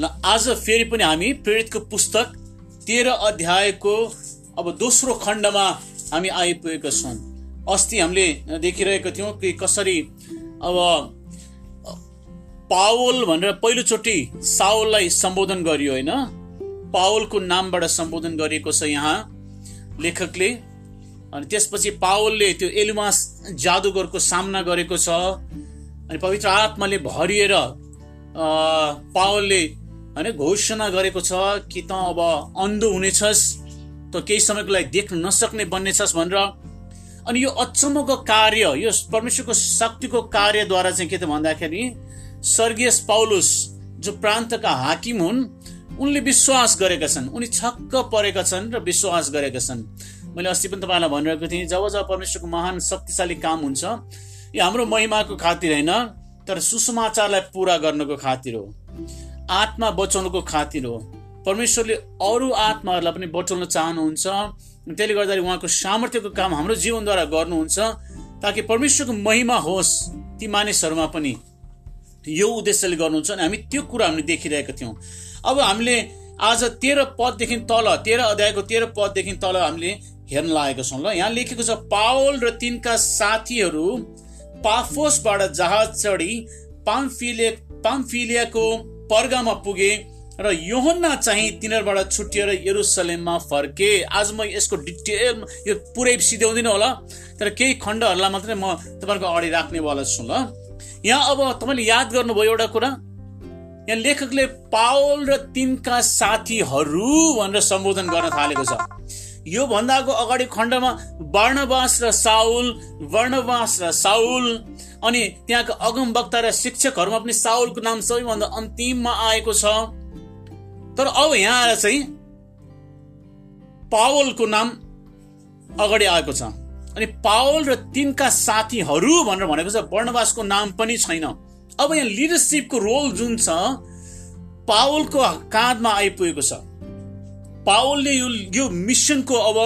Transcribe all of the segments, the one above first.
ल आज फेरि पनि हामी प्रेरितको पुस्तक तेह्र अध्यायको अब दोस्रो खण्डमा हामी आइपुगेका छौँ। अस्ति हामीले देखिरहेको थियौँ कि कसरी अब पावल भनेर पहिलोचोटि सावललाई सम्बोधन गरियो होइन? पावलको नामबाट सम्बोधन गरिएको छ यहाँ लेखकले। अनि त्यसपछि पावलले त्यो एलुमास जादुगरको सामना गरेको छ। अनि पवित्र आत्माले भरिएर पावलले होइन घोषणा गरेको छ कि त अब अन्धो हुनेछस् त केही समयको लागि देख्न नसक्ने बन्नेछस् भनेर। अनि यो अचम्मको कार्य यो परमेश्वरको शक्तिको कार्यद्वारा चाहिँ के त भन्दाखेरि स्वर्गीय पाउलुस जो प्रान्तका हाकिम हुन् उनले विश्वास गरेका छन्। उनी छक्क परेका छन् र विश्वास गरेका छन्। मैले अस्ति पनि तपाईँलाई भनिरहेको थिएँ जब जब परमेश्वरको महान शक्तिशाली काम हुन्छ यो हाम्रो महिमाको खातिर होइन तर सुसमाचारलाई पुरा गर्नको खातिर हो। आत्मा बचाउनुको खातिर हो। परमेश्वरले अरू आत्माहरूलाई पनि बचाउन चाहनुहुन्छ। त्यसले गर्दाखेरि उहाँको सामर्थ्यको काम हाम्रो जीवनद्वारा गर्नुहुन्छ ताकि परमेश्वरको महिमा होस् ती मानिसहरूमा पनि। यो उद्देश्यले गर्नुहुन्छ अनि हामी त्यो कुरा हामीले देखिरहेका थियौँ। अब हामीले आज तेह्र पददेखि तल तेह्र अध्यायको तेह्र पददेखि तल हामीले हेर्न लागेको छौँ ल। यहाँ लेखेको छ पावल र तिनका साथीहरू पाफोसबाट जहाज चढी पाम्फिले पाम्फिलियाको पर्गामा पुगे र योहन्ना चाहिँ तिनीहरूबाट छुट्टिएर यरुसलेममा फर्के। आज म यसको डिटेल यो पुरै सिध्याउँदिनँ होला। तर केही खण्डहरूलाई मात्रै म तपाईँहरूको अगाडि राख्नेवाला छु ल। यहाँ अब तपाईँले याद गर्नुभयो एउटा कुरा। यहाँ लेखकले पावल र तिनका साथीहरू भनेर सम्बोधन गर्न थालेको छ। यो भन्दाको अगाडि खण्डमा वर्णवास र साउल वर्णवास र साउल अनि त्यहाँका अगम वक्ता र शिक्षकहरूमा पनि साउलको नाम सबैभन्दा अन्तिममा आएको छ। तर अब यहाँ आएर चाहिँ पावलको नाम अगाडि आएको छ। अनि पावल र तिनका साथीहरू भनेर भनेको छ वर्णवासको नाम पनि छैन। अब यहाँ लिडरसिपको रोल जुन छ पावलको काँधमा आइपुगेको छ। पावलले यो यो मिसनको अब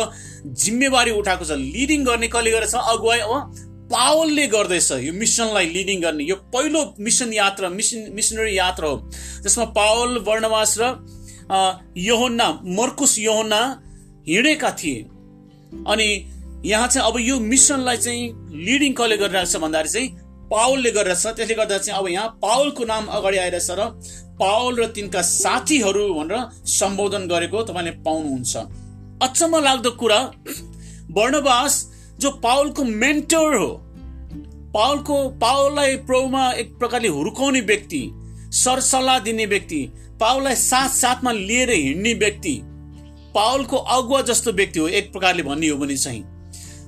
जिम्मेवारी उठाएको छ। लिडिङ गर्ने कसले गरेछ? अगुवाई अब पावलले गर्दैछ। यो मिसनलाई लिडिङ गर्ने। यो पहिलो मिसन यात्रा मिसन मिसनरी यात्रा हो। जसमा पावल वर्णवास र योहन्ना मर्कुस योहन्ना हिँडेका थिए। अनि यहाँ चाहिँ अब यो मिसनलाई चाहिँ लिडिङ कसले गरिरहेको छ भन्दाखेरि चाहिँ पावलले गरिरहेछ त्यसले गर्दा चाहिँ अब यहाँ पावलको नाम अगाडि आइरहेछ र पावल र तिनका साथीहरू भनेर सम्बोधन गरेको तपाईँले पाउनुहुन्छ। अचम्म लाग्दो कुरा वर्णवास जो पावलको मेन्टर हो पावलको पावललाई प्रभुमा एक प्रकारले हुर्काउने व्यक्ति सरसल्लाह दिने व्यक्ति पावललाई साथ साथमा लिएर हिँड्ने व्यक्ति पावलको अगुवा जस्तो व्यक्ति हो एक प्रकारले भन्ने हो भने चाहिँ।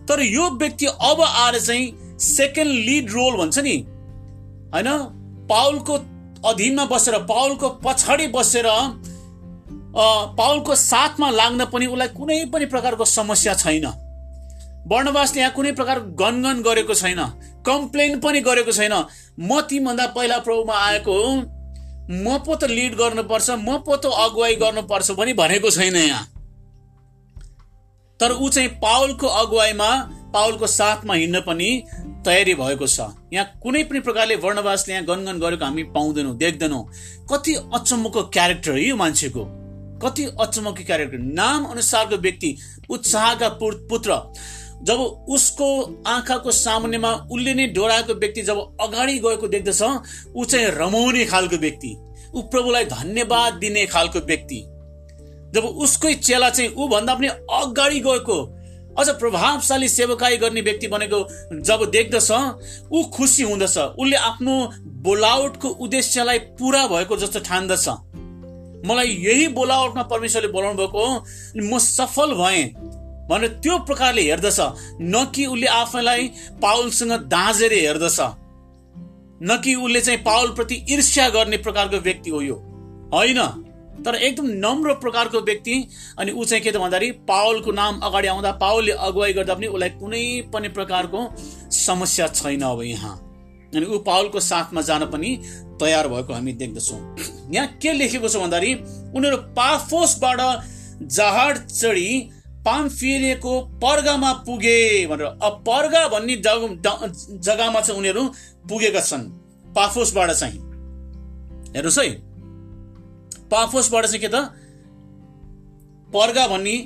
तर यो व्यक्ति अब आएर चाहिँ सेकेन्ड लिड रोल भन्छ नि। होइन? पाउलको अधीनमा बसेर पाउलको पछाडि बसेर पाउलको साथमा लाग्न पनि उसलाई कुनै पनि प्रकारको समस्या छैन। वर्णवासले यहाँ कुनै प्रकार गनगन गरेको छैन। कम्प्लेन पनि गरेको छैन। म तिमीभन्दा पहिला प्रभुमा आएको म पो त लिड गर्नुपर्छ म पो त अगुवाई गर्नुपर्छ पनि भनेको छैन यहाँ। तर ऊ चाहिँ पावलको अगुवाईमा पावलको साथमा हिँड्न पनि तयारी भएको छ। यहाँ कुनै पनि प्रकारले वर्णवासले यहाँ गनगन गरेको हामी पाउँदैनौँ देख्दैनौँ। कति अचम्मको क्यारेक्टर यो मान्छेको। कति अचम्मको क्यारेक्टर नाम अनुसारको व्यक्ति उत्साहका पुत्र। जब उसको आँखाको सामुन्नेमा उसले नै डोराएको व्यक्ति जब अगाडि गएको देख्दछ ऊ चाहिँ रमाउने खालको व्यक्ति। ऊ प्रभुलाई धन्यवाद दिने खालको व्यक्ति। जब उसकै चेला चाहिँ ऊ भन्दा पनि अगाडि गएको अझ प्रभावशाली सेवकाई गर्ने व्यक्ति बनेको जब देख्दछ ऊ खुसी हुँदछ। उसले आफ्नो बोलावटको उद्देश्यलाई पुरा भएको जस्तो ठान्दछ। मलाई यही बोलावटमा परमेश्वरले बोलाउनु भएको म सफल भएँ भनेर त्यो प्रकारले हेर्दछ न कि उसले आफैलाई पाउलसँग दाँजेर हेर्दछ। न कि उसले चाहिँ पाउलप्रति ईर्ष्या गर्ने प्रकारको व्यक्ति हो यो। होइन? तर एकदम नम्र प्रकारको व्यक्ति अनि ऊ चाहिँ के त भन्दाखेरि पावलको नाम अगाडि आउँदा पावलले अगुवाई गर्दा पनि उसलाई कुनै पनि प्रकारको समस्या छैन अब यहाँ। अनि ऊ पावलको साथमा जान पनि तयार भएको हामी देख्दछौँ। यहाँ के लेखेको छ भन्दाखेरि उनीहरू पाफोसबाट जहाज चढी पाम्फिलिएको पर्गामा पुगे भनेर। अब पर्गा भन्ने जग्गामा चाहिँ उनीहरू पुगेका छन् पाफोसबाट चाहिँ। हेर्नुहोस् है। पाफोसबाट चाहिँ के त? पर्गा भन्ने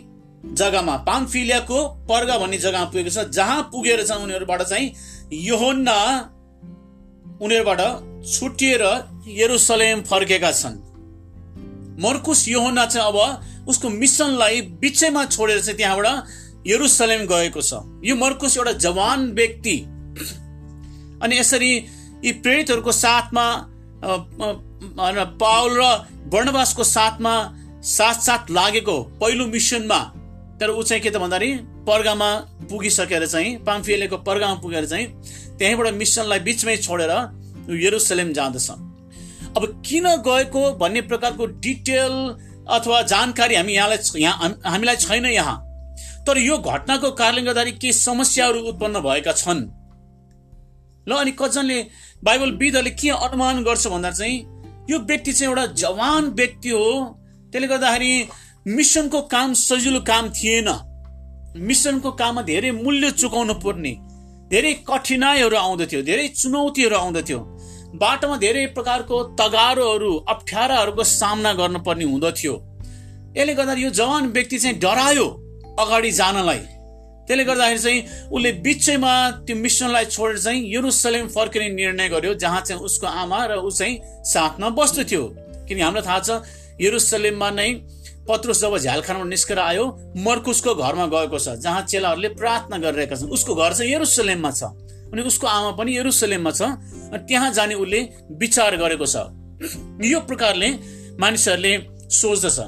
जग्गामा पामफिलियाको पर्गा भन्ने जग्गामा पुगेको छ जहाँ पुगेर चाहिँ उनीहरूबाट चाहिँ योहन्ना उनीहरूबाट छुटिएर यरुसलेम फर्केका छन्। मर्कुस योहन्ना चाहिँ अब उसको मिसनलाई बिचैमा छोडेर चाहिँ त्यहाँबाट यरुसलेम गएको छ। यो मर्कुस एउटा जवान व्यक्ति। अनि यसरी यी प्रेरितहरूको साथमा पावल र वर्णवासको साथमा साथ साथ लागेको पहिलो मिसनमा तर ऊ चाहिँ के त भन्दाखेरि पर्गामा पुगिसकेर चाहिँ पाम्फिएलेको पर्गामा पुगेर चाहिँ त्यहीँबाट मिसनलाई बिचमै छोडेर यरुसलेम जाँदछ। अब किन गएको भन्ने प्रकारको डिटेल अथवा जानकारी हामी यहाँलाई यहाँ हामीलाई छैन यहाँ। तर यो घटनाको कारणले गर्दाखेरि केही समस्याहरू उत्पन्न भएका छन्। ल अनि कतिजनाले बाइबल विदहरूले के अनुमान गर्छ भन्दा चाहिँ यो व्यक्ति चाहिँ एउटा जवान व्यक्ति हो। त्यसले गर्दाखेरि मिसनको काम सजिलो काम थिएन। मिसनको काममा धेरै मूल्य चुकाउनु पर्ने। धेरै कठिनाइहरू आउँदथ्यो धेरै चुनौतीहरू आउँदथ्यो बाटोमा धेरै प्रकारको तगारोहरू अप्ठ्याराहरूको सामना गर्नुपर्ने हुँदथ्यो यसले गर्दा यो जवान व्यक्ति चाहिँ डरायो अगाडि जानलाई। त्यसले गर्दाखेरि चाहिँ उसले बिचैमा त्यो मिसनलाई छोडेर चाहिँ युरुसलेम फर्किने निर्णय गर्यो जहाँ चाहिँ उसको आमा र ऊ चाहिँ साथमा बस्दथ्यो किनकि हामीलाई थाहा छ युरुसलेममा नै पत्रुस जब झ्यालखानामा निस्केर आयो मर्कुसको घरमा गएको छ जहाँ चेलाहरूले प्रार्थना गरिरहेका छन्। उसको घर चाहिँ यरुसलेममा छ। अनि उसको आमा पनि यरुसलेममा छ अनि त्यहाँ जाने उसले विचार गरेको छ। यो प्रकारले मानिसहरूले सोच्दछ।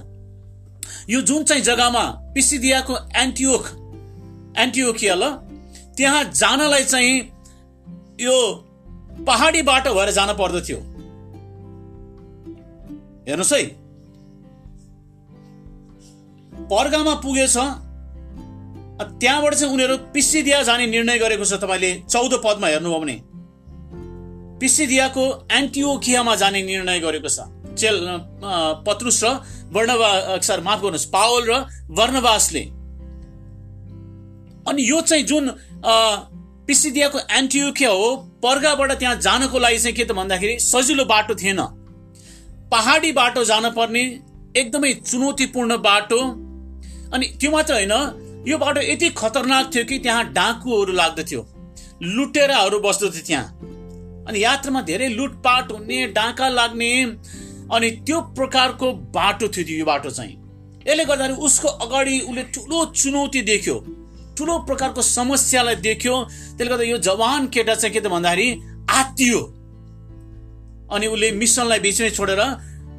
यो जुन चाहिँ जग्गामा पिसिदियाको एन्टियोक एन्टियोकिया ल त्यहाँ जानलाई चाहिँ यो पहाडी बाटो भएर जान पर्दथ्यो। हेर्नुहोस् है। पर्गामा पुगेछ। त्यहाँबाट चाहिँ उनीहरू पिसिदिया जाने निर्णय गरेको छ तपाईँले चौध पदमा हेर्नुभयो भने। पिसिदियाको एन्टिओखियामा जाने निर्णय गरेको छ। चेल पत्रुस र वर्णवा सर माफ गर्नुहोस् पावल र वर्णवासले। अनि यो चाहिँ जुन पिसिदियाको एन्टिओखिया हो पर्गाबाट त्यहाँ जानको लागि चाहिँ के त भन्दाखेरि सजिलो बाटो थिएन। पहाडी बाटो जान पर्ने एकदमै चुनौतीपूर्ण बाटो। अनि त्यो मात्र होइन यो बाटो यति खतरनाक थियो कि त्यहाँ डाकुहरू लाग्दथ्यो। लुटेराहरू बस्दथ्यो त्यहाँ। अनि यात्रामा धेरै लुटपाट हुने डाका लाग्ने अनि त्यो प्रकारको बाटो थियो यो बाटो चाहिँ। यसले गर्दाखेरि उसको अगाडि उसले ठुलो चुनौती देख्यो। ठुलो प्रकारको समस्यालाई देख्यो। त्यसले गर्दा यो जवान केटा चाहिँ के त भन्दाखेरि आत्तियो। अनि उसले मिसनलाई बिचमै छोडेर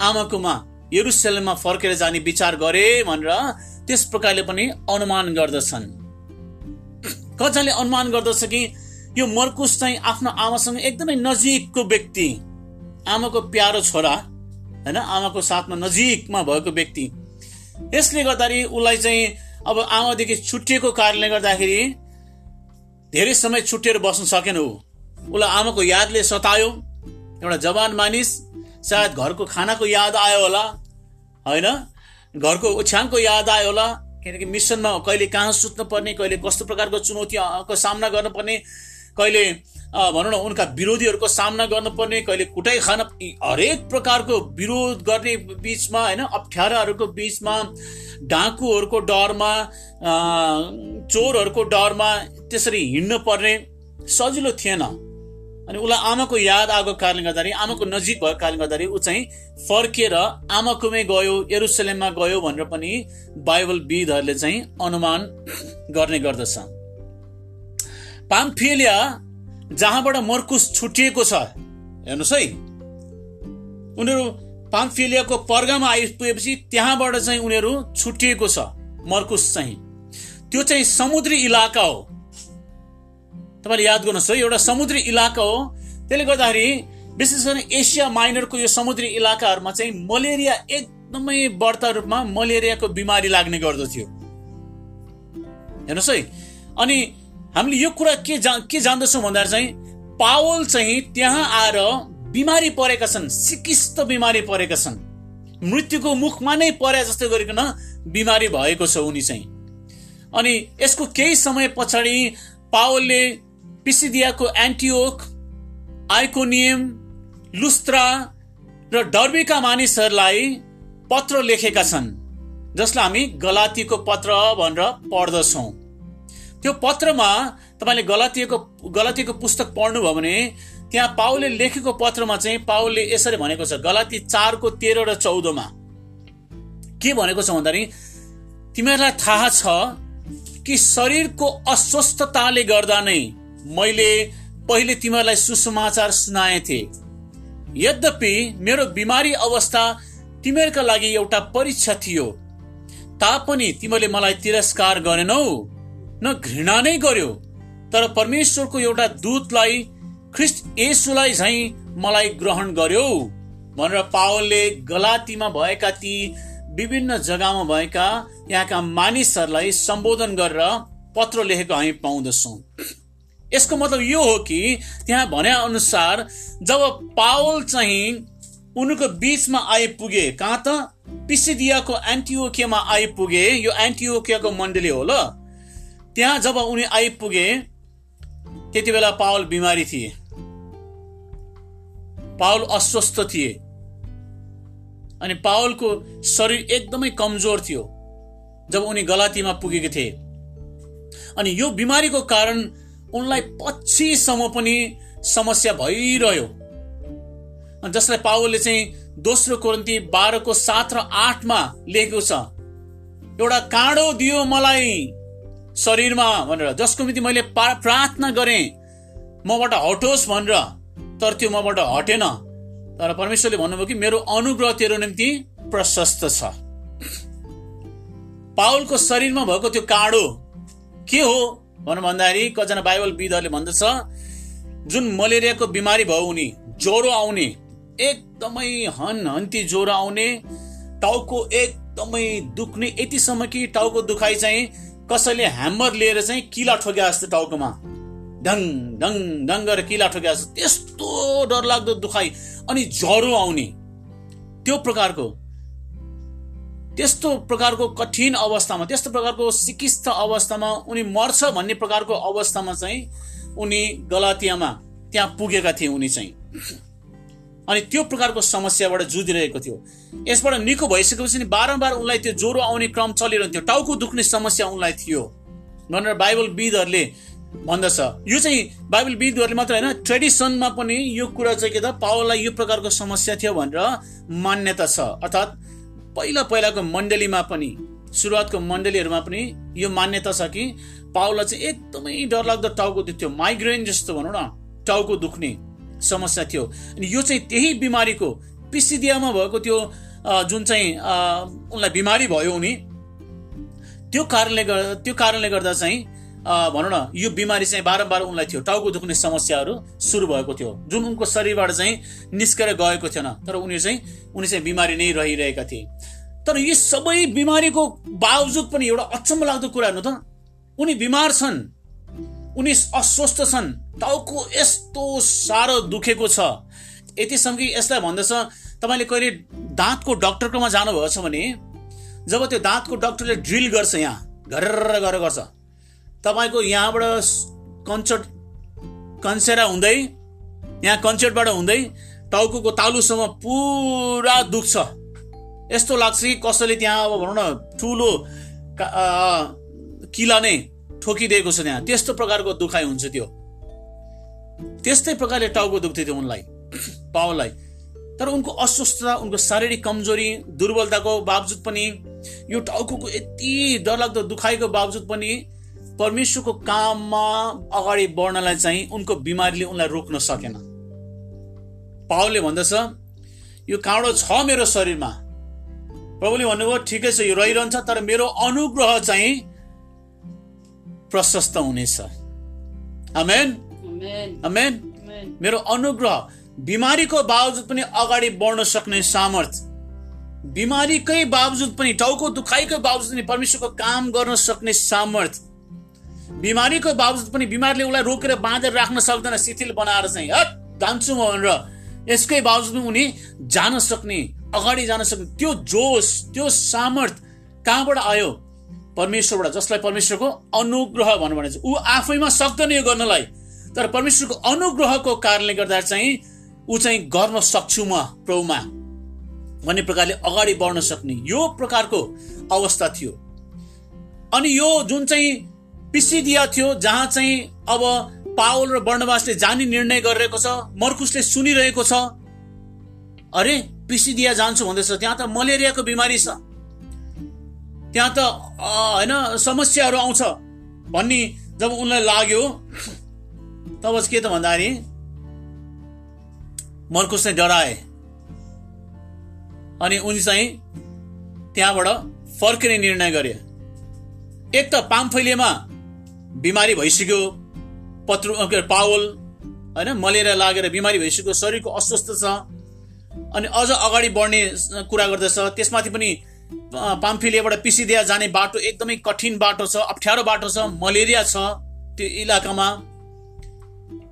आमाकोमा यरुसलेममा फर्केर जाने विचार गरे भनेर त्यस प्रकारले पनि अनुमान गर्दछन्। कतिजनाले अनुमान गर्दछ कि यो मर्कुस चाहिँ आफ्नो आमासँग एकदमै नजिकको व्यक्ति। आमाको प्यारो छोरा होइन? आमाको साथमा नजिकमा भएको व्यक्ति। यसले गर्दाखेरि उसलाई चाहिँ अब आमादेखि छुट्टिएको कारणले गर्दाखेरि धेरै समय छुट्टिएर बस्न सकेन ऊ। उसलाई आमाको यादले सतायो। एउटा जवान मानिस सायद घरको खानाको याद आयो होला होइन? घरको ओछ्याङको याद आयो होला किनकि मिसनमा कहिले कहाँ सुत्नु पर्ने कहिले कस्तो प्रकारको चुनौतीको सामना गर्नुपर्ने कहिले भनौँ न उनका विरोधीहरूको सामना गर्नुपर्ने कहिले कुटाइ खान हरेक प्रकारको विरोध गर्ने बिचमा होइन अप्ठ्याराहरूको बिचमा डाकुहरूको डरमा चोरहरूको डरमा त्यसरी हिँड्नु पर्ने सजिलो थिएन। अनि उसलाई आमाको याद आएको कारणले गर्दाखेरि आमाको नजिक भएको कारणले गर्दाखेरि ऊ चाहिँ फर्किएर आमाकोमै गयो एरुसलेममा गयो भनेर पनि बाइबल विदहरूले चाहिँ अनुमान गर्ने गर्दछ। पाम्फेलिया जहाँबाट मर्कुस छुटिएको छ। हेर्नुहोस् है। उनीहरू पाम्फेलियाको पर्गामा आइपुगेपछि त्यहाँबाट चाहिँ उनीहरू छुटिएको छ मर्कुस चाहिँ। त्यो चाहिँ समुद्री इलाका हो। तपाईँले याद गर्नुहोस् है एउटा समुद्री इलाका हो। त्यसले गर्दाखेरि विशेष गरी एसिया माइनरको यो समुद्री इलाकाहरूमा चाहिँ मलेरिया एकदमै बढ्ता रूपमा मलेरियाको बिमारी लाग्ने गर्दथ्यो हेर्नुहोस् है। अनि हामीले यो कुरा के जा के जान्दछौँ भन्दाखेरि चाहिँ पावल चाहिँ त्यहाँ आएर बिमारी परेका छन् सिकिस्त बिमारी परेका छन्। मृत्युको मुखमा नै परे जस्तो गरिकन बिमारी भएको छ उनी चाहिँ। अनि यसको केही समय पछाडि पावलले पिसिदियाको एन्टिओक आइकोनियम लुस्त्रा र डर्बीका मानिसहरूलाई पत्र लेखेका छन् जसलाई हामी गलातीको पत्र भनेर पढ्दछौँ। त्यो पत्रमा तपाईँले गलातीको गलातीको पुस्तक पढ्नुभयो भने त्यहाँ पाउले लेखेको पत्रमा चाहिँ पाउलले यसरी भनेको छ गलाती चारको तेह्र र चौधमा। के भनेको छ भन्दाखेरि तिमीहरूलाई थाहा छ कि शरीरको अस्वस्थताले गर्दा नै मैले पहिले तिमीहरूलाई सुसमाचार सुनाए थिए। यद्यपि मेरो बिमारी अवस्था तिमीहरूका लागि एउटा परीक्षा थियो तापनि तिमीले मलाई तिरस्कार गरेनौ। न घृणा नै गर्यो। तर परमेश्वरको एउटा दूतलाई ख्रिस्ट यसुलाई झै मलाई ग्रहण गर्यो। भनेर पावलले गलातीमा भएका ती विभिन्न जग्गामा भएका यहाँका मानिसहरूलाई सम्बोधन गरेर पत्र लेखेको हामी पाउँदछौँ। यसको मतलब यो हो कि त्यहाँ भने अनुसार जब पावल चाहिँ उनको बिचमा आइपुगे कहाँ त? पिसिदियाको एन्टिओकियामा आइपुगे। यो एन्टिओकियाको मण्डली हो ल। त्यहाँ जब उनी आइपुगे त्यति बेला पावल बिमारी थिए। पावल अस्वस्थ थिए। अनि पावलको शरीर एकदमै कमजोर थियो जब उनी गलातीमा पुगेको थिए। अनि यो बिमारीको कारण उनलाई पछिसम्म पनि समस्या भइरह्यो। जसलाई पावलले चाहिँ दोस्रो कोरन्ती बाह्रको सात र आठमा लेखेको छ एउटा काँडो दियो मलाई शरीरमा भनेर जसको निम्ति मैले प्रार्थना गरेँ मबाट हटोस् भनेर तर त्यो मबाट हटेन। तर परमेश्वरले भन्नुभयो कि मेरो अनुग्रह तेरो निम्ति प्रशस्त छ। पावलको शरीरमा भएको त्यो काँडो के हो भनौँ भन्दाखेरि कतिजना बाइबल विदहरूले भन्दछ जुन मलेरियाको बिमारी भयो उनी ज्वरो आउने एकदमै हन हन्ती ज्वरो आउने टाउको एकदमै दुख्ने यतिसम्म कि टाउको दुखाइ चाहिँ कसैले ह्यामर लिएर चाहिँ किला ठोक्या जस्तो टाउकोमा ढङ ढङ ढङ गरेर किला ठोक्या जस्तो त्यस्तो डरलाग्दो दुखाइ अनि ज्वरो आउने। त्यो प्रकारको त्यस्तो प्रकारको कठिन अवस्थामा त्यस्तो प्रकारको सिकिस्त अवस्थामा उनी मर्छ भन्ने प्रकारको अवस्थामा चाहिँ उनी गलातियामा त्यहाँ पुगेका थिए उनी चाहिँ। अनि त्यो प्रकारको समस्याबाट जुधिरहेको थियो। यसबाट निको भइसकेपछि नि बारम्बार उनलाई त्यो ज्वरो आउने क्रम चलिरहन्थ्यो टाउको दुख्ने समस्या उनलाई थियो। भनेर बाइबल विदहरूले भन्दछ। यो चाहिँ बाइबल विदहरूले मात्र होइन ट्रेडिसनमा पनि यो कुरा चाहिँ के त पावललाई यो प्रकारको समस्या थियो भनेर मान्यता छ। अर्थात् पहिला पहिलाको मण्डलीमा पनि सुरुवातको मण्डलीहरूमा पनि यो मान्यता छ कि पावललाई चाहिँ एकदमै डरलाग्दो टाउको दुख्थ्यो माइग्रेन जस्तो भनौँ न टाउको दुख्ने। समस्या थियो। अनि यो चाहिँ त्यही बिमारीको पिसिदियामा भएको त्यो जुन चाहिँ उनलाई बिमारी भयो उनी। त्यो कारणले गर्दा त्यो कारणले गर्दा चाहिँ भनौँ न यो बिमारी चाहिँ बारम्बार उनलाई थियो। टाउको दुख्ने समस्याहरू सुरु भएको थियो। जुन उनको शरीरबाट चाहिँ निस्केर गएको थिएन तर उनी चाहिँ उनी चाहिँ बिमारी नै रहिरहेका थिए। तर यी सबै बिमारीको बावजुद पनि एउटा अचम्म लाग्दो कुरा हेर्नु त। उनी बिमार छन्। उनी अस्वस्थ छन्। टाउको यस्तो साह्रो दुखेको छ। यतिसम्म कि यसलाई भन्दछ तपाईँले कहिले दाँतको डक्टरकोमा जानुभएको छ भने जब त्यो दाँतको डक्टरले ड्रिल गर्छ यहाँ घर गरेर गर्छ तपाईँको यहाँबाट कन्सर्ट कन्सेरा हुँदै यहाँ कन्सर्टबाट हुँदै टाउको तालुसम्म पुरा दुख्छ। यस्तो लाग्छ कि कसैले त्यहाँ अब भनौँ न ठुलो किला नै ठोकिदिएको छ त्यहाँ। त्यस्तो प्रकारको दुखाइ हुन्छ त्यो। त्यस्तै प्रकारले टाउको दुख्थ्यो थियो उनलाई पावललाई तर उनको अस्वस्थता उनको शारीरिक कमजोरी दुर्बलताको बावजुद पनि यो टाउको यति डरलाग्दो दुखाइको बावजुद पनि परमेश्वरको काममा अगाडि बढ्नलाई चाहिँ उनको बिमारीले उनलाई रोक्न सकेन। पावलले भन्दछ यो काँडो छ मेरो शरीरमा। प्रभुले भन्नुभयो ठिकै छ यो रहिरहन्छ तर मेरो अनुग्रह चाहिँ प्रशस्त हुनेछ। अमेन अमेन मेरो अनुग्रह बिमारीको बावजुद पनि अगाडि बढ्न सक्ने सामर्थ बिमारीकै बावजुद पनि टाउको दुखाइकै बावजुद पनि परमेश्वरको काम गर्न सक्ने सामर्थ बिमारीको बावजुद पनि बिमारले उसलाई रोकेर बाँधेर राख्न सक्दैन शिथिल बनाएर चाहिँ हट जान्छु म भनेर यसकै बावजुद पनि उनी जान सक्ने अगाडि जान सक्ने त्यो जोस त्यो सामर्थ कहाँबाट आयो? परमेश्वरबाट जसलाई परमेश्वरको अनुग्रह भन्नु भने ऊ आफैमा सक्दैन यो गर्नलाई। तर परमेश्वरको अनुग्रहको कारणले गर्दा चाहिँ ऊ चाहिँ गर्न सक्छु म प्रभुमा भन्ने प्रकारले अगाडि बढ्न सक्ने यो प्रकारको अवस्था थियो। अनि यो जुन चाहिँ पिसिदिया थियो जहाँ चाहिँ अब पावल र वर्णवासले जाने निर्णय गरिरहेको छ मर्कुसले सुनिरहेको छ अरे पिसिदिया जान्छु भन्दैछ त्यहाँ त मलेरियाको बिमारी छ। त्यहाँ त होइन समस्याहरू आउँछ। भन्ने जब उनलाई लाग्यो तब के त भन्दाखेरि मर्कुसले डराए। अनि उनी चाहिँ त्यहाँबाट फर्किने निर्णय गरे। एक त पामफैलेमा बिमारी भइसक्यो पत्रु के पावल होइन मलेरिया लागेर बिमारी भइसक्यो शरीरको अस्वस्थ छ। अनि अझ अगाडि बढ्ने कुरा गर्दछ त्यसमाथि पनि पाम्फिलियाबाट पिसिदिया जाने बाटो एकदमै कठिन बाटो छ अप्ठ्यारो बाटो छ मलेरिया छ त्यो इलाकामा।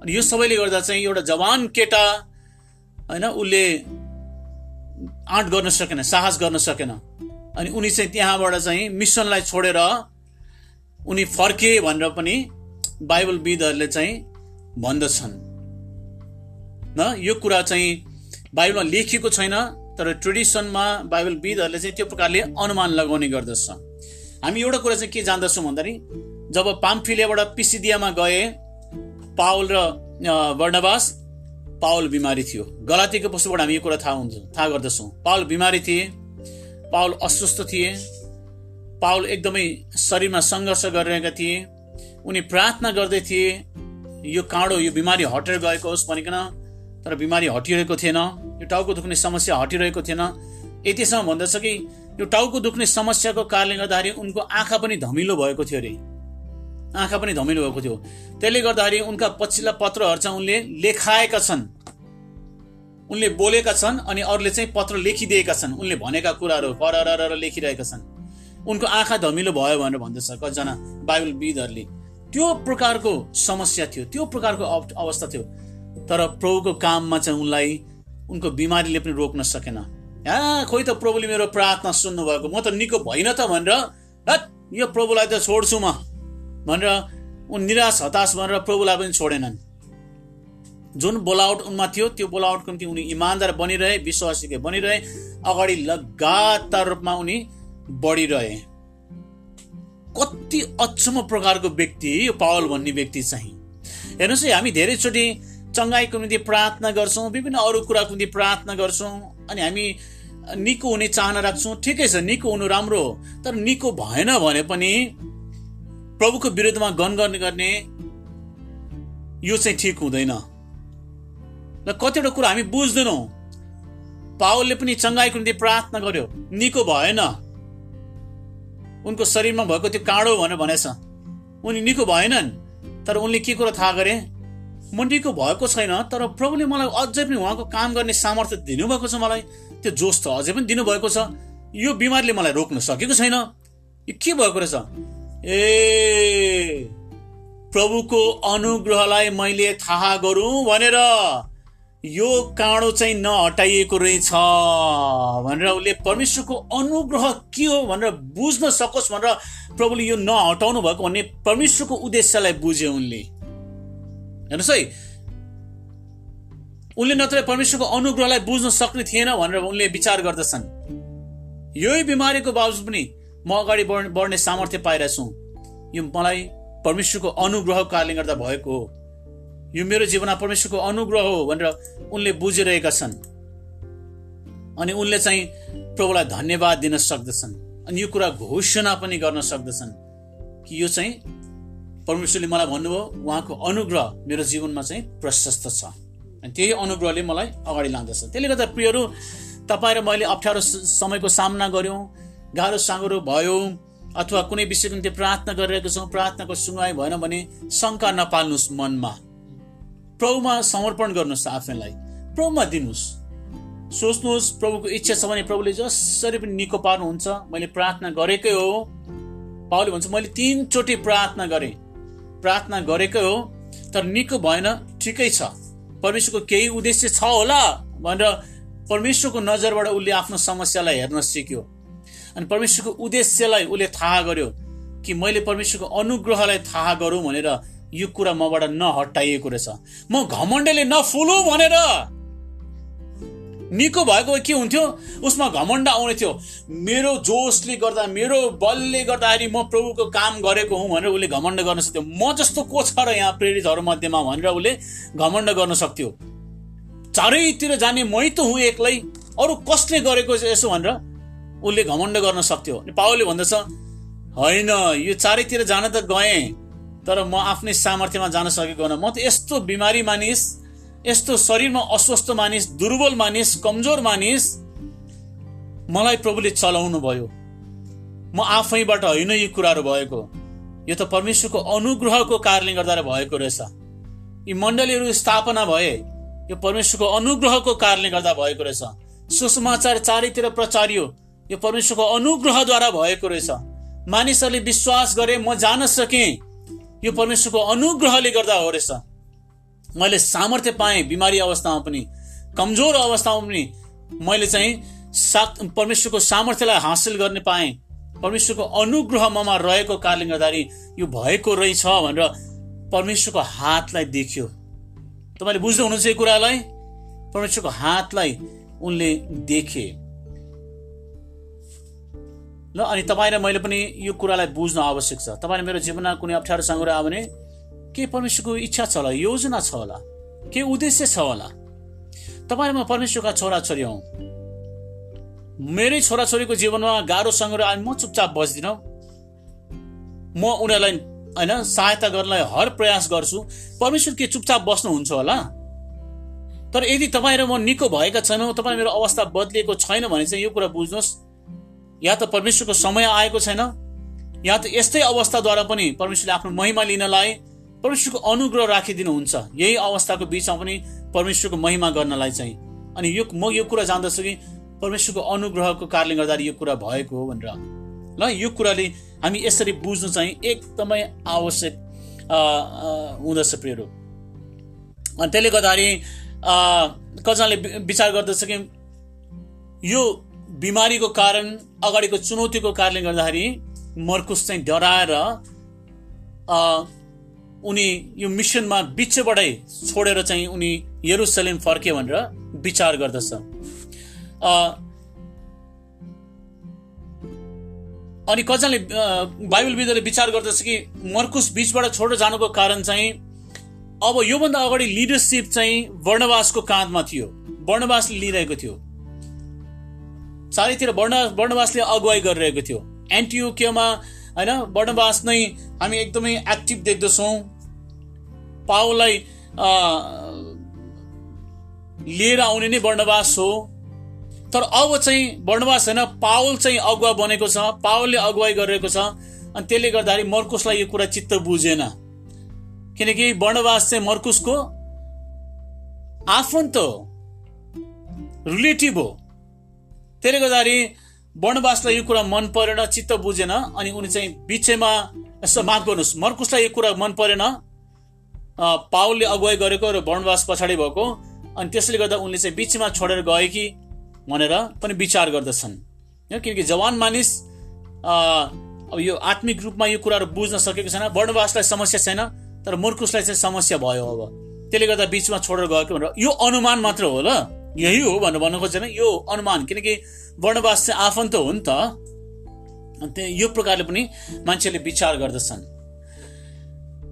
अनि यो सबैले गर्दा चाहिँ एउटा जवान केटा होइन उसले आँट गर्न सकेन साहस गर्न सकेन। अनि उनी चाहिँ त्यहाँबाट चाहिँ मिसनलाई छोडेर उनी फर्के भनेर पनि बाइबल विदहरूले चाहिँ भन्दछन्। न यो कुरा चाहिँ बाइबलमा लेखिएको छैन। तर ट्रेडिसनमा बाइबल विदहरूले चाहिँ त्यो प्रकारले अनुमान लगाउने गर्दछ। हामी एउटा कुरा चाहिँ के जान्दछौँ भन्दाखेरि जब पाम्फिलियाबाट पिसिदियामा गए पावल र वर्णवास पावल बिमारी थियो। गलातीको पुस्तकबाट हामी यो कुरा थाहा हुन्छ थाहा गर्दछौँ। पावल बिमारी थिए पावल अस्वस्थ थिए पावल एकदमै शरीरमा सङ्घर्ष गरिरहेका थिए उनी प्रार्थना गर्दै थिए यो काँडो यो बिमारी हटेर गएको होस् भनिकन तर बिमारी हटिरहेको थिएन। यो टाउको दुख्ने समस्या हटिरहेको थिएन। यतिसम्म भन्दछ कि यो टाउको दुख्ने समस्याको कारणले गर्दाखेरि उनको आँखा पनि धमिलो भएको थियो अरे। आँखा पनि धमिलो भएको थियो। त्यसले गर्दाखेरि उनका पछिल्ला पत्रहरू चाहिँ उनले लेखाएका छन्। उनले बोलेका छन् अनि अरूले चाहिँ पत्र लेखिदिएका छन्। उनले भनेका कुराहरू पर लेखिरहेका छन्। उनको आँखा धमिलो भयो भनेर भन्दछ कतिजना बाइबल विदहरूले। त्यो प्रकारको समस्या थियो त्यो प्रकारको अवस्था थियो। तर प्रभुको काममा चाहिँ उनलाई उनको बिमारीले पनि रोक्न सकेन। यहाँ खोइ त प्रभुले मेरो प्रार्थना सुन्नु भएको म त निको भइन त भनेर यो प्रभुलाई त छोड्छु म। भनेर उन निराश हताश भनेर प्रभुलाई पनि छोडेनन्। जुन बोलावट उनमा थियो त्यो बोलावटको निम्ति उनी इमान्दार बनिरहे विश्वासी बनिरहे अगाडि लगातार रूपमा उनी बढिरहे। कति अचम्म प्रकारको व्यक्ति यो पावल भन्ने व्यक्ति चाहिँ। हेर्नुहोस् है हामी धेरैचोटि चङ्गाइको निम्ति प्रार्थना गर्छौँ विभिन्न अरू कुराको निम्ति प्रार्थना गर्छौँ। अनि हामी निको हुने चाहना राख्छौँ। ठिकै छ निको हुनु राम्रो हो। तर निको भएन भने पनि प्रभुको विरुद्धमा गनगन गर्ने यो चाहिँ ठिक हुँदैन। र कतिवटा कुरा हामी बुझ्दैनौँ। पावलले पनि चङ्गाइको निम्ति प्रार्थना गर्यो। निको भएन। उनको शरीरमा भएको त्यो काँडो भनेर भनेछ। उनी निको भएनन्। तर उनले के कुरा थाहा गरे? मण्डीको भएको छैन तर प्रभुले मलाई अझै पनि उहाँको काम गर्ने सामर्थ्य दिनुभएको छ मलाई। त्यो जोस त अझै पनि दिनुभएको छ। यो बिमारीले मलाई रोक्न सकेको छैन। यो के भएको रहेछ? ए प्रभुको अनुग्रहलाई मैले थाहा गरौँ भनेर यो काँडो चाहिँ नहटाइएको रहेछ भनेर उसले परमेश्वरको अनुग्रह के हो भनेर बुझ्न सकोस् भनेर प्रभुले यो नहटाउनु भएको भन्ने परमेश्वरको उद्देश्यलाई बुझे उनले। हेर्नुहोस् है। उनले नत्र परमेश्वरको अनुग्रहलाई बुझ्न सक्ने थिएन भनेर उनले विचार गर्दछन्। यही बिमारीको बावजुद पनि म अगाडि बढ्ने सामर्थ्य पाइरहेछु। यो मलाई परमेश्वरको अनुग्रह कारणले गर्दा भएको हो। यो मेरो जीवनमा परमेश्वरको अनुग्रह हो भनेर उनले बुझिरहेका छन्। अनि उनले चाहिँ प्रभुलाई धन्यवाद दिन सक्दछन्। अनि यो कुरा घोषणा पनि गर्न सक्दछन् कि यो चाहिँ परमेश्वरले मलाई भन्नुभयो उहाँको अनुग्रह मेरो जीवनमा चाहिँ प्रशस्त छ। अनि त्यही अनुग्रहले मलाई अगाडि लाँदछ। त्यसले गर्दा प्रियहरू तपाईँ र मैले अप्ठ्यारो समयको सामना गऱ्यौँ गाह्रो साँगरो भयो अथवा कुनै विषयको निम्ति प्रार्थना गरिरहेको छौँ प्रार्थनाको सुनवाई भएन भने शङ्का नपाल्नुहोस् मनमा। प्रभुमा समर्पण गर्नुहोस् आफैलाई। प्रभुमा दिनुहोस्। सोच्नुहोस् प्रभुको इच्छा छ भने प्रभुले जसरी पनि निको पार्नुहुन्छ मैले प्रार्थना गरेकै हो। पाउले भन्छ मैले तिनचोटि प्रार्थना गरेँ। प्रार्थना गरेकै हो तर निको भएन ठिकै छ। परमेश्वरको केही उद्देश्य छ होला भनेर परमेश्वरको नजरबाट उसले आफ्नो समस्यालाई हेर्न सिक्यो। अनि परमेश्वरको उद्देश्यलाई उसले थाहा गर्यो कि मैले परमेश्वरको अनुग्रहलाई थाहा गरौँ भनेर यो कुरा मबाट नहटाइएको रहेछ। म घमण्डले नफुलु भनेर निको भएको के हुन्थ्यो? उसमा घमण्ड आउने थियो। मेरो जोसले गर्दा मेरो बलले गर्दाखेरि म प्रभुको काम गरेको हुँ भनेर उसले घमण्ड गर्न सक्थ्यो। म जस्तो को छ र यहाँ प्रेरितहरू मध्येमा भनेर उसले घमण्ड गर्न सक्थ्यो। चारैतिर जाने मै त हुँ एक्लै। अरू कसले गरेको यसो भनेर उसले घमण्ड गर्न सक्थ्यो। पावलले भन्दछ होइन यो चारैतिर जान त गएँ तर म आफ्नै सामर्थ्यमा जान सकेको म त यस्तो बिमारी मानिस यस्तो शरीरमा अस्वस्थ मानिस दुर्बल मानिस कमजोर मानिस मलाई प्रभुले चलाउनु भयो म आफैबाट होइन यी कुराहरू भएको। यो त परमेश्वरको अनुग्रहको कारणले गर्दा भएको रहेछ। यी मण्डलीहरू स्थापना भए यो परमेश्वरको अनुग्रहको कारणले गर्दा भएको रहेछ। सुसमाचार चारैतिर प्रचारियो यो परमेश्वरको अनुग्रहद्वारा भएको रहेछ। मानिसहरूले विश्वास गरे म जान सकेँ यो परमेश्वरको अनुग्रहले गर्दा हो रहेछ। मैले सामर्थ्य पाएँ बिमारी अवस्थामा पनि कमजोर अवस्थामा पनि मैले चाहिँ सा परमेश्वरको सामर्थ्यलाई हासिल गर्ने पाएँ। परमेश्वरको अनुग्रह ममा रहेको कारणले गर्दाखेरि यो भएको रहेछ भनेर परमेश्वरको हातलाई देख्यो। तपाईँले बुझ्दै हुनुहुन्छ यो कुरालाई? परमेश्वरको हातलाई उनले देखे। ल अनि तपाईँ मैले पनि यो कुरालाई बुझ्न आवश्यक छ। तपाईँले मेरो जीवनमा कुनै अप्ठ्यारो सङ्ग्रह आयो भने के परमेश्वरको इच्छा छ होला योजना छ होला? के उद्देश्य छ होला? तपाईँ म परमेश्वरका छोराछोरी हौ। मेरै छोराछोरीको जीवनमा गाह्रो सङ्ग्रह आयो म चुपचाप बस्दिनँ। म उनीहरूलाई होइन सहायता गर्नलाई हर प्रयास गर्छु। परमेश्वर के चुपचाप बस्नुहुन्छ होला? तर यदि तपाईँ र म निको भएका छैनौँ तपाईँ मेरो अवस्था बदलिएको छैन भने चाहिँ यो कुरा बुझ्नुहोस्। या त परमेश्वरको समय आएको छैन या त यस्तै अवस्थाद्वारा पनि परमेश्वरले आफ्नो महिमा लिनलाई परमेश्वरको अनुग्रह राखिदिनुहुन्छ। यही अवस्थाको बिचमा पनि परमेश्वरको महिमा गर्नलाई चाहिँ। अनि यो म यो कुरा जान्दछु कि परमेश्वरको अनुग्रहको कारणले गर्दा यो कुरा भएको हो भनेर। ल यो कुराले हामी यसरी बुझ्नु चाहिँ एकदमै आवश्यक हुँदछ प्रियहरू। अनि त्यसले गर्दाखेरि कतिजनाले विचार गर्दछ कि यो बिमारीको कारण अगाडिको चुनौतीको कारणले गर्दाखेरि मर्कुस चाहिँ डराएर उनी यो मिसनमा बिचबाटै छोडेर चाहिँ उनी यरुसलेम फर्के भनेर विचार गर्दछ। अनि कतिजनाले बाइबल विदले विचार गर्दछ कि मर्कुस बिचबाट छोडेर जानुको कारण चाहिँ अब योभन्दा अगाडि लिडरसिप चाहिँ वर्णवासको काँधमा थियो। वर्णवासले लिइरहेको थियो। चारैतिर वर्ण वर्णवासले अगुवाई गरिरहेको थियो। एन्टियोकियोमा होइन? वर्णवास नै हामी एकदमै एक्टिभ देख्दछौँ। पाओलाई लिएर आउने नै वर्णवास हो। तर अब चाहिँ वर्णवास होइन पावल चाहिँ अगुवा बनेको छ पावलले अगुवाई गरिरहेको छ अनि त्यसले गर्दाखेरि मर्कुसलाई यो कुरा चित्त बुझेन। किनकि वर्णवास चाहिँ मर्कुसको आफन्त हो रिलेटिभ हो। त्यसले गर्दाखेरि वर्णवासलाई यो कुरा मन परेन चित्त बुझेन अनि उनी चाहिँ बिचैमा माफ गर्नुहोस्। मर्कुसलाई यो कुरा मन परेन पावलले अगुवाई गरेको र वर्णवास पछाडि भएको अनि त्यसले गर्दा उनले चाहिँ बिचमा छोडेर गए कि भनेर पनि विचार गर्दछन्। किनकि जवान मानिस अब यो आत्मिक रूपमा यो कुराहरू बुझ्न सकेको छैन वर्णवासलाई समस्या छैन तर मुर्कुसलाई चाहिँ समस्या भयो अब। त्यसले गर्दा बिचमा छोडेर गएको भनेर। यो अनुमान मात्र हो ल। यही हो भनेर भन्नु खोजेन। यो अनुमान किनकि वर्णवास चाहिँ आफन्त हो नि त। यो प्रकारले पनि मान्छेले विचार गर्दछन्।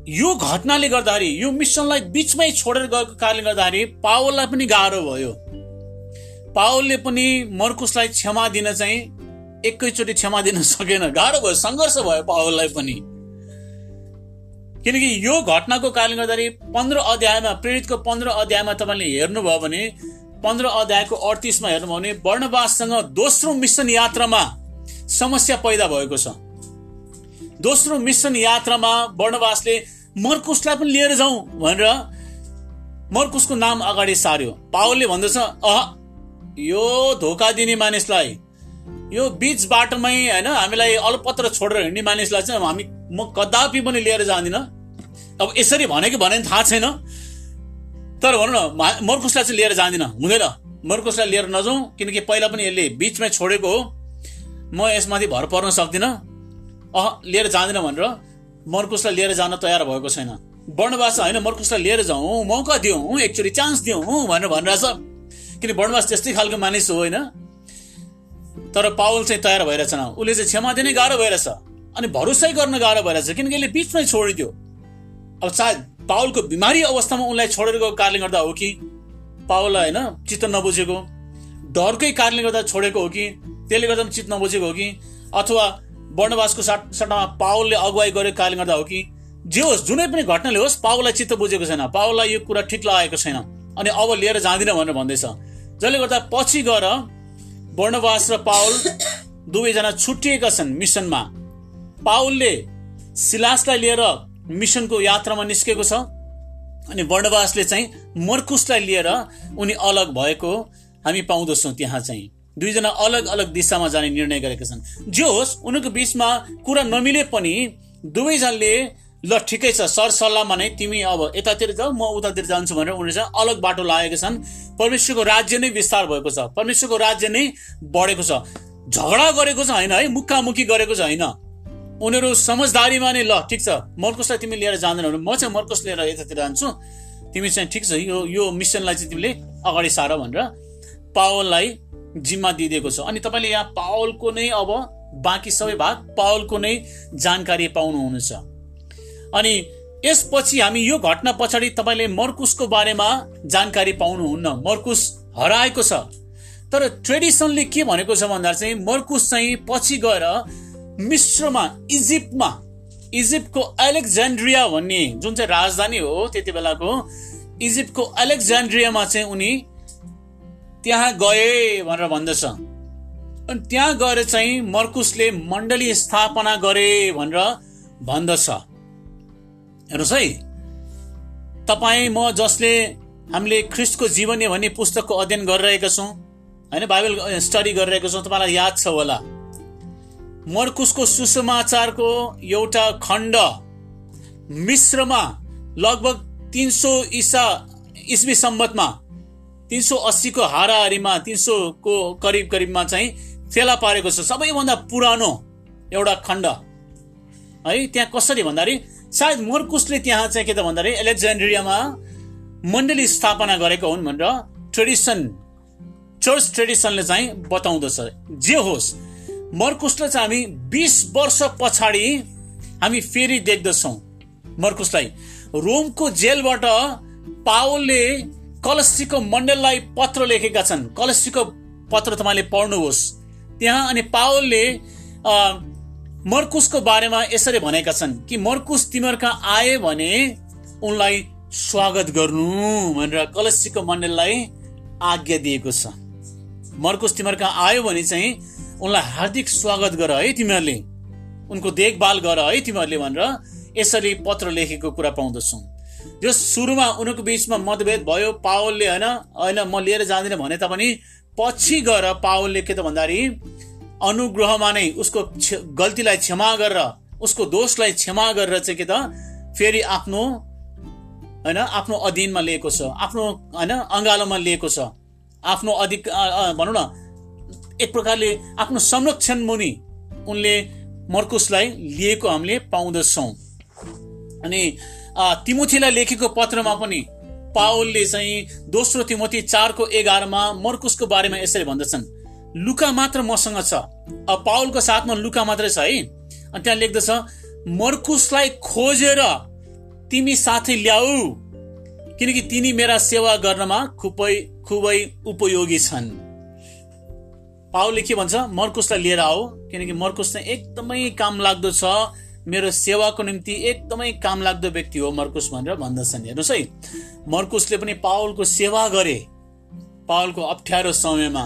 यो घटनाले गर्दाखेरि यो मिसनलाई बिचमै छोडेर गएको कारणले गर्दाखेरि पावललाई पनि गाह्रो भयो। पावलले पनि मर्कुसलाई क्षमा दिन चाहिँ एकैचोटि क्षमा दिन सकेन। गाह्रो भयो सङ्घर्ष भयो पावललाई पनि। किनकि यो घटनाको कारणले गर्दाखेरि पन्ध्र अध्यायमा प्रेरितको पन्ध्र अध्यायमा तपाईँले हेर्नुभयो भने पन्ध्र अध्यायको अडतिसमा हेर्नु भने वर्णवाससँग दोस्रो मिसन यात्रामा समस्या पैदा भएको छ। दोस्रो मिसन यात्रामा वर्णवासले मर्कुसलाई पनि लिएर जाउँ भनेर मर्कुसको नाम अगाडि सार्यो। पावलले भन्दछ अह यो धोका दिने मानिसलाई यो बिच बाटोमै होइन हामीलाई अलपत्र छोडेर हिँड्ने मानिसलाई चाहिँ हामी म कदापि पनि लिएर जाँदिनँ। अब यसरी भने कि भने थाहा छैन। तर भनौँ न मर्कुसलाई चाहिँ लिएर जाँदिनँ। हुँदैन। मर्कुसलाई लिएर नजाउँ किनकि पहिला पनि यसले बिचमै छोडेको हो। म यसमाथि भर पर्न सक्दिनँ। अह लिएर जाँदिनँ भनेर मर्कुसलाई लिएर जान तयार भएको छैन। वर्णवास होइन मर्कुसलाई लिएर जाउँ मौका दिउँ एकचोटि चान्स दिउँ भनेर भनिरहेछ किन वर्णवास त्यस्तै खालको मानिस हो होइन? तर पावल चाहिँ तयार भइरहेछ उसले चाहिँ क्षमा दिनै गाह्रो भइरहेछ। अनि भरोसै गर्न गाह्रो भइरहेछ किनकि यसले बिचमै छोडिदियो। अब सायद पावलको बिमारी अवस्थामा उनलाई छोडेर गएको कारणले गर्दा हो कि पावललाई होइन चित्त नबुझेको डरकै कारणले गर्दा छोडेको हो कि त्यसले गर्दा चित्त नबुझेको हो कि अथवा वर्णवासको साट सट्टामा पावलले अगुवाई गरेको कारणले गर्दा हो कि जे होस् जुनै पनि घटनाले होस् पावललाई चित्त बुझेको छैन। पावललाई यो कुरा ठिक लागेको छैन। अनि अब लिएर जाँदिन भनेर भन्दैछ। जसले गर्दा पछि गएर वर्णवास र पावल दुवैजना छुट्टिएका छन् मिसनमा। पावलले सिलासलाई लिएर मिसनको यात्रामा निस्केको छ अनि वर्णवासले चाहिँ मर्कुसलाई लिएर उनी अलग भएको हामी पाउँदछौँ त्यहाँ चाहिँ। दुईजना अलग अलग दिशामा जाने निर्णय गरेका छन्। जे होस् उनीहरूको बिचमा कुरा नमिले पनि दुवैजनाले ल ठिकै छ सर सल्लाहमा नै तिमी अब यतातिर जाऊ म उतातिर जान्छु भनेर उनीहरू चाहिँ अलग बाटो लागेका छन्। परमेश्वरको राज्य नै विस्तार भएको छ। परमेश्वरको राज्य नै बढेको छ। झगडा गरेको छ होइन है? मुक्कामुक्की गरेको छ होइन? उनीहरू समझदारीमा नै ल ठिक छ। मर्कसलाई तिमी लिएर जाँदैन म चाहिँ मर्कस लिएर यतातिर जान्छु। तिमी चाहिँ ठिक छ यो यो मिसनलाई चाहिँ तिमीले अगाडि सार भनेर पावललाई जिम्मा दिइदिएको छ। अनि तपाईँले यहाँ पावलको नै अब बाँकी सबै भाग पावलको नै जानकारी पाउनुहुनेछ। अनि यसपछि हामी यो घटना पछाडि तपाईँले मर्कुसको बारेमा जानकारी पाउनुहुन्न। मर्कुस हराएको छ। तर ट्रेडिसनले के भनेको छ भन्दा चाहिँ मर्कुस चाहिँ पछि गएर मिश्रमा इजिप्टमा। इजिप्टको एलेक्जेन्ड्रिया भन्ने जुन चाहिँ राजधानी हो त्यति बेलाको इजिप्टको एलेक्जेन्ड्रियामा चाहिँ उनी त्यहाँ गए भनेर भन्दछ। अनि त्यहाँ गएर चाहिँ मर्कुसले मण्डली स्थापना गरे भनेर भन्दछ। हेर्नुहोस् है। तपाईँ म जसले हामीले ख्रिस्टको जीवनी भन्ने पुस्तकको अध्ययन गरिरहेका छौँ होइन बाइबल स्टडी गरिरहेको छौँ तपाईँलाई याद छ होला। मर्कुसको सुसमाचारको एउटा खण्ड मिश्रमा लगभग तिन सौ इसा इस्वी सम्बतमा तिन सौ अस्सीको हाराहारीमा तिन सौको करिब करिबमा चाहिँ फेला पारेको छ। सबैभन्दा पुरानो एउटा खण्ड। है त्यहाँ कसरी भन्दाखेरि सायद मोर्कुसले त्यहाँ चाहिँ के त भन्दाखेरि एलेक्जेन्ड्रियामा मण्डली स्थापना गरेका हुन् भनेर ट्रेडिसन चर्च ट्रेडिसनले चाहिँ बताउँदछ। जे होस् मर्कुसलाई चाहिँ हामी बिस वर्ष पछाडि हामी फेरि देख्दछौँ। मर्कुसलाई। रोमको जेलबाट पावलले कलसीको मण्डललाई पत्र लेखेका छन्। कलसीको पत्र तपाईँले पढ्नुहोस्। त्यहाँ अनि पावलले मर्कुसको बारेमा यसरी भनेका छन् कि मर्कुस तिमीहरूका आए भने उनलाई स्वागत गर्नु भनेर कलसीको मण्डललाई आज्ञा दिएको छ। मर्कुस तिमीहरूका आयो भने चाहिँ उनलाई हार्दिक स्वागत गर है तिमीहरूले। उनको देखभाल गर है तिमीहरूले भनेर यसरी पत्र लेखेको कुरा पाउँदछौ। जो सुरुमा उनीहरूको बिचमा मतभेद भयो पावलले होइन होइन म लिएर जाँदिनँ भने तापनि पछि गएर पावलले के त भन्दाखेरि अनुग्रहमा नै उसको गल्तीलाई क्षमा गरेर उसको दोषलाई क्षमा गरेर चाहिँ के त फेरि आफ्नो होइन आफ्नो अधीनमा लिएको छ। आफ्नो होइन अङ्गालोमा लिएको छ। आफ्नो अधिक भनौँ न एक प्रकारले आफ्नो संरक्षण मुनि उनले मर्कुसलाई लिएको हामीले पाउँदछौँ। अनि तिमुथीलाई लेखेको पत्रमा पनि पावलले चाहिँ दोस्रो तिमोथी चारको एघारमा मर्कुसको बारेमा यसरी भन्दछन् लुका मात्र मसँग छ। अब पावलको साथमा लुका मात्रै छ है? अनि त्यहाँ लेख्दछ मर्कुसलाई खोजेर तिमी साथै ल्याऊ किनकि तिनी मेरा सेवा गर्नमा खुबै खुबै उपयोगी छन्। पावलले के भन्छ मर्कुसलाई लिएर आऊ किनकि मर्कुस चाहिँ एकदमै काम लाग्दो छ। मेरो सेवाको निम्ति एकदमै काम लाग्दो व्यक्ति हो मर्कुस भनेर भन्दछन्। हेर्नुहोस् है मर्कुसले पनि पावलको सेवा गरे पावलको अप्ठ्यारो समयमा।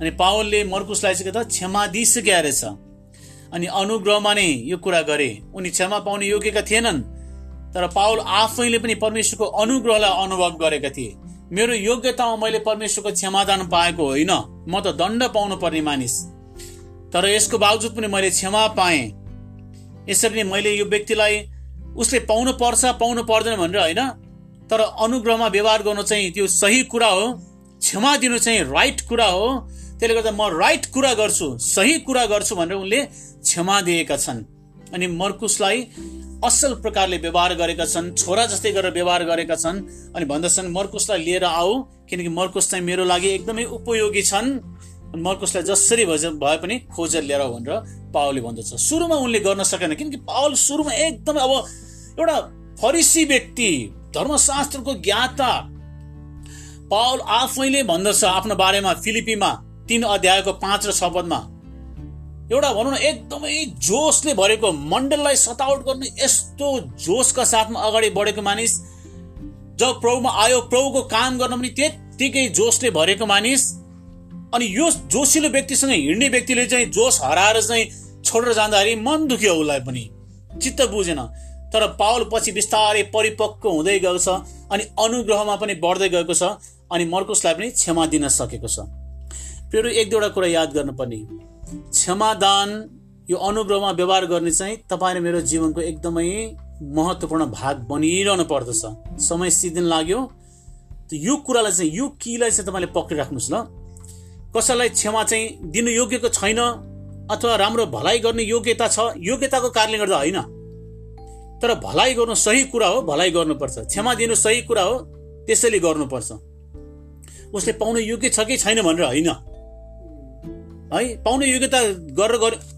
अनि पावलले मर्कुसलाई चाहिँ त क्षमा दिइसकेका रहेछ अनि अनुग्रहमा नै यो कुरा गरे। उनी क्षमा पाउने योग्यका थिएनन् तर पावल आफैले पनि परमेश्वरको अनुग्रहलाई अनुभव गरेका थिए। मेरो योग्यतामा मैले परमेश्वरको क्षमादान पाएको होइन। म त दण्ड पाउनु पर्ने मानिस। तर यसको बावजुद पनि मैले क्षमा पाएँ। यसरी नै मैले यो व्यक्तिलाई उसले पाउनु पर्छ पाउनु पर्दैन भनेर होइन तर अनुग्रहमा व्यवहार गर्नु चाहिँ त्यो सही कुरा हो। क्षमा दिनु चाहिँ राइट कुरा हो। त्यसले गर्दा म राइट कुरा गर्छु सही कुरा गर्छु भनेर उनले क्षमा दिएका छन्। अनि मर्कुसलाई असल प्रकारले व्यवहार गरेका छन् छोरा जस्तै गरेर व्यवहार गरेका छन्। अनि भन्दछन् मर्कुसलाई लिएर आऊ किनकि मर्कुस चाहिँ मेरो लागि एकदमै उपयोगी छन्। मर्कुसलाई जसरी भए पनि खोजेर लिएर भनेर पावलले भन्दछ। सुरुमा उनले गर्न सकेन किनकि पावल सुरुमा एकदमै अब एउटा फरिसी व्यक्ति धर्मशास्त्रको ज्ञाता। पावल आफैले भन्दछ आफ्नो बारेमा फिलिपीमा तीन अध्यायको पाँच र छ पदमा। एउटा भनौँ न एकदमै जोसले भरेको मण्डललाई सताउट गर्ने यस्तो जोसका साथमा अगाडि बढेको मानिस जब प्रभुमा आयो प्रभुको काम गर्न पनि त्यत्तिकै जोसले भरेको मानिस अनि यो जोसिलो व्यक्तिसँग हिँड्ने व्यक्तिले चाहिँ जोस हराएर चाहिँ छोडेर जाँदाखेरि मन दुख्यो उसलाई पनि। चित्त बुझेन। तर पावल पछि बिस्तारै परिपक्व हुँदै गएको छ अनि अनुग्रहमा पनि बढ्दै गएको छ अनि मर्कुसलाई पनि क्षमा दिन सकेको छ। फेरि एक दुईवटा कुरा याद गर्नुपर्ने। क्षमादान यो अनुग्रहमा व्यवहार गर्ने चाहिँ तपाईँ मेरो जीवनको एकदमै महत्त्वपूर्ण भाग बनिरहनु पर्दछ। समय सिद्धिन लाग्यो। यो कुरालाई चाहिँ यो किलाई चाहिँ तपाईँले पक्रिराख्नुहोस् ल। कसैलाई क्षमा चाहिँ दिनु योग्यको छैन अथवा राम्रो भलाइ गर्ने योग्यता छ योग्यताको कारणले गर्दा होइन। तर भलाइ गर्नु सही कुरा हो भलाइ गर्नुपर्छ। क्षमा दिनु सही कुरा हो त्यसैले गर्नुपर्छ। उसले पाउनु योग्य छ कि छैन भनेर होइन। है? पाउने योग्यता गरेर गरे